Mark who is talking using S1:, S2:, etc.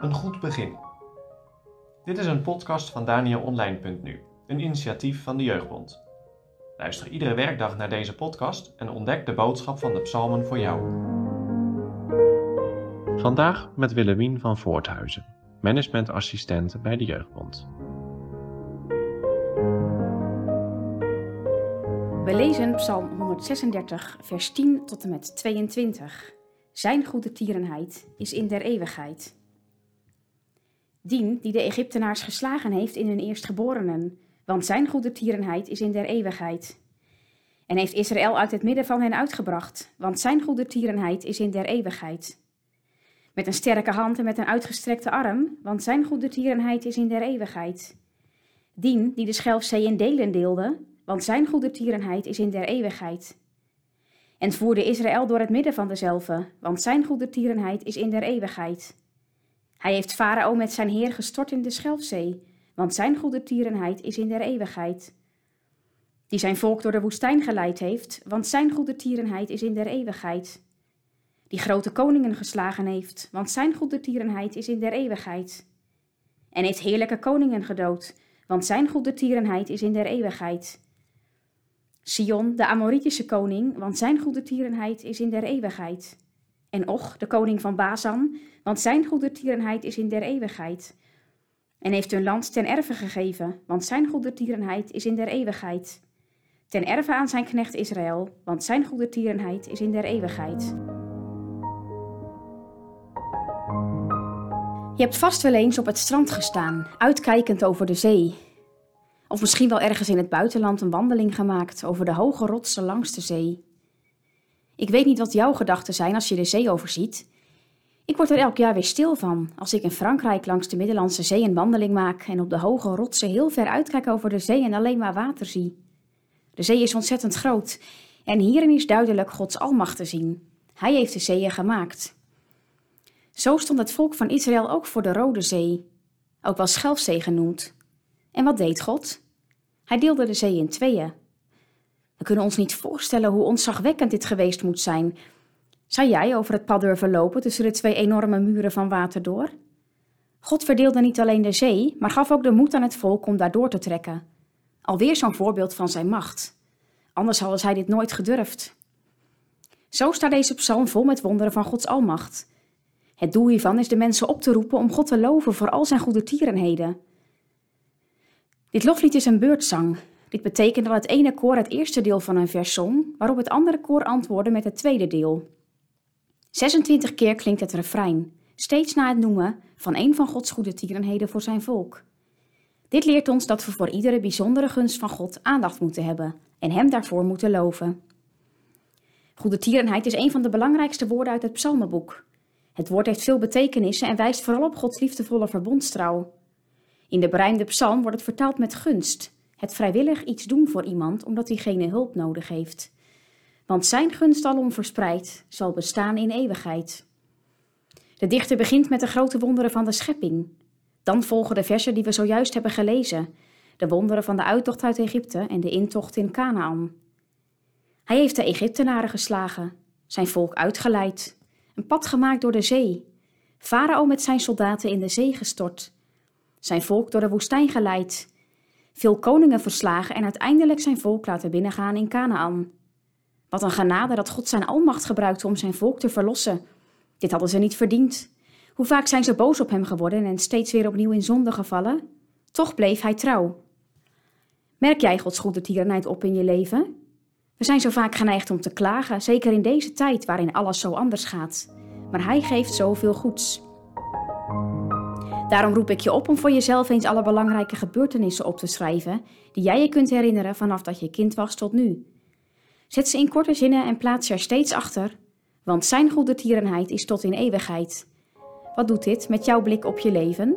S1: Een goed begin. Dit is een podcast van DanielOnline.nu, een initiatief van de Jeugdbond. Luister iedere werkdag naar deze podcast en ontdek de boodschap van de psalmen voor jou. Vandaag met Willemien van Voorthuizen, managementassistent bij de Jeugdbond.
S2: We lezen Psalm 136, vers 10 tot en met 22. Zijn goede tierenheid is in der eeuwigheid. Dien die de Egyptenaars geslagen heeft in hun eerstgeborenen, want zijn goede tierenheid is in der eeuwigheid. En heeft Israël uit het midden van hen uitgebracht, want zijn goede tierenheid is in der eeuwigheid. Met een sterke hand en met een uitgestrekte arm, want zijn goede tierenheid is in der eeuwigheid. Dien die de Schelfzee in delen deelde, want zijn goede tierenheid is in der eeuwigheid. En voerde Israël door het midden van dezelve, want zijn goede tierenheid is in der eeuwigheid. Hij heeft Farao met zijn heer gestort in de Schelfzee, want zijn goede tierenheid is in der eeuwigheid. Die zijn volk door de woestijn geleid heeft, want zijn goede tierenheid is in der eeuwigheid. Die grote koningen geslagen heeft, want zijn goede tierenheid is in der eeuwigheid. En heeft heerlijke koningen gedood, want zijn goede tierenheid is in der eeuwigheid. Sion, de Amoritische koning, want zijn goede tierenheid is in der eeuwigheid. En Och, de koning van Bazan, want zijn goede tierenheid is in der eeuwigheid. En heeft hun land ten erve gegeven, want zijn goede tierenheid is in der eeuwigheid. Ten erve aan zijn knecht Israël, want zijn goede tierenheid is in der eeuwigheid. Je hebt vast wel eens op het strand gestaan, uitkijkend over de zee. Of misschien wel ergens in het buitenland een wandeling gemaakt over de hoge rotsen langs de zee. Ik weet niet wat jouw gedachten zijn als je de zee overziet. Ik word er elk jaar weer stil van als ik in Frankrijk langs de Middellandse Zee een wandeling maak en op de hoge rotsen heel ver uitkijk over de zee en alleen maar water zie. De zee is ontzettend groot en hierin is duidelijk Gods almacht te zien. Hij heeft de zeeën gemaakt. Zo stond het volk van Israël ook voor de Rode Zee, ook wel Schelfzee genoemd. En wat deed God? Hij deelde de zee in tweeën. We kunnen ons niet voorstellen hoe ontzagwekkend dit geweest moet zijn. Zou jij over het pad durven lopen tussen de twee enorme muren van water door? God verdeelde niet alleen de zee, maar gaf ook de moed aan het volk om daar door te trekken. Alweer zo'n voorbeeld van zijn macht. Anders hadden zij dit nooit gedurfd. Zo staat deze psalm vol met wonderen van Gods almacht. Het doel hiervan is de mensen op te roepen om God te loven voor al zijn goede tierenheden. Dit loflied is een beurtzang. Dit betekent dat het ene koor het eerste deel van een vers zong, waarop het andere koor antwoordde met het tweede deel. 26 keer klinkt het refrein, steeds na het noemen van een van Gods goede tierenheden voor zijn volk. Dit leert ons dat we voor iedere bijzondere gunst van God aandacht moeten hebben en Hem daarvoor moeten loven. Goede tierenheid is een van de belangrijkste woorden uit het psalmenboek. Het woord heeft veel betekenissen en wijst vooral op Gods liefdevolle verbondstrouw. In de berijmde psalm wordt het vertaald met gunst, het vrijwillig iets doen voor iemand omdat diegene hulp nodig heeft. Want zijn gunst alom verspreid zal bestaan in eeuwigheid. De dichter begint met de grote wonderen van de schepping. Dan volgen de versen die we zojuist hebben gelezen, de wonderen van de uittocht uit Egypte en de intocht in Canaan. Hij heeft de Egyptenaren geslagen, zijn volk uitgeleid, een pad gemaakt door de zee, Farao met zijn soldaten in de zee gestort, zijn volk door de woestijn geleid, veel koningen verslagen en uiteindelijk zijn volk laten binnengaan in Canaan. Wat een genade dat God zijn almacht gebruikte om zijn volk te verlossen. Dit hadden ze niet verdiend. Hoe vaak zijn ze boos op hem geworden en steeds weer opnieuw in zonde gevallen? Toch bleef hij trouw. Merk jij Gods goede tierenheid op in je leven? We zijn zo vaak geneigd om te klagen, zeker in deze tijd waarin alles zo anders gaat. Maar hij geeft zoveel goeds. Daarom roep ik je op om voor jezelf eens alle belangrijke gebeurtenissen op te schrijven die jij je kunt herinneren vanaf dat je kind was tot nu. Zet ze in korte zinnen en plaats je er steeds achter, want zijn goede tierenheid is tot in eeuwigheid. Wat doet dit met jouw blik op je leven?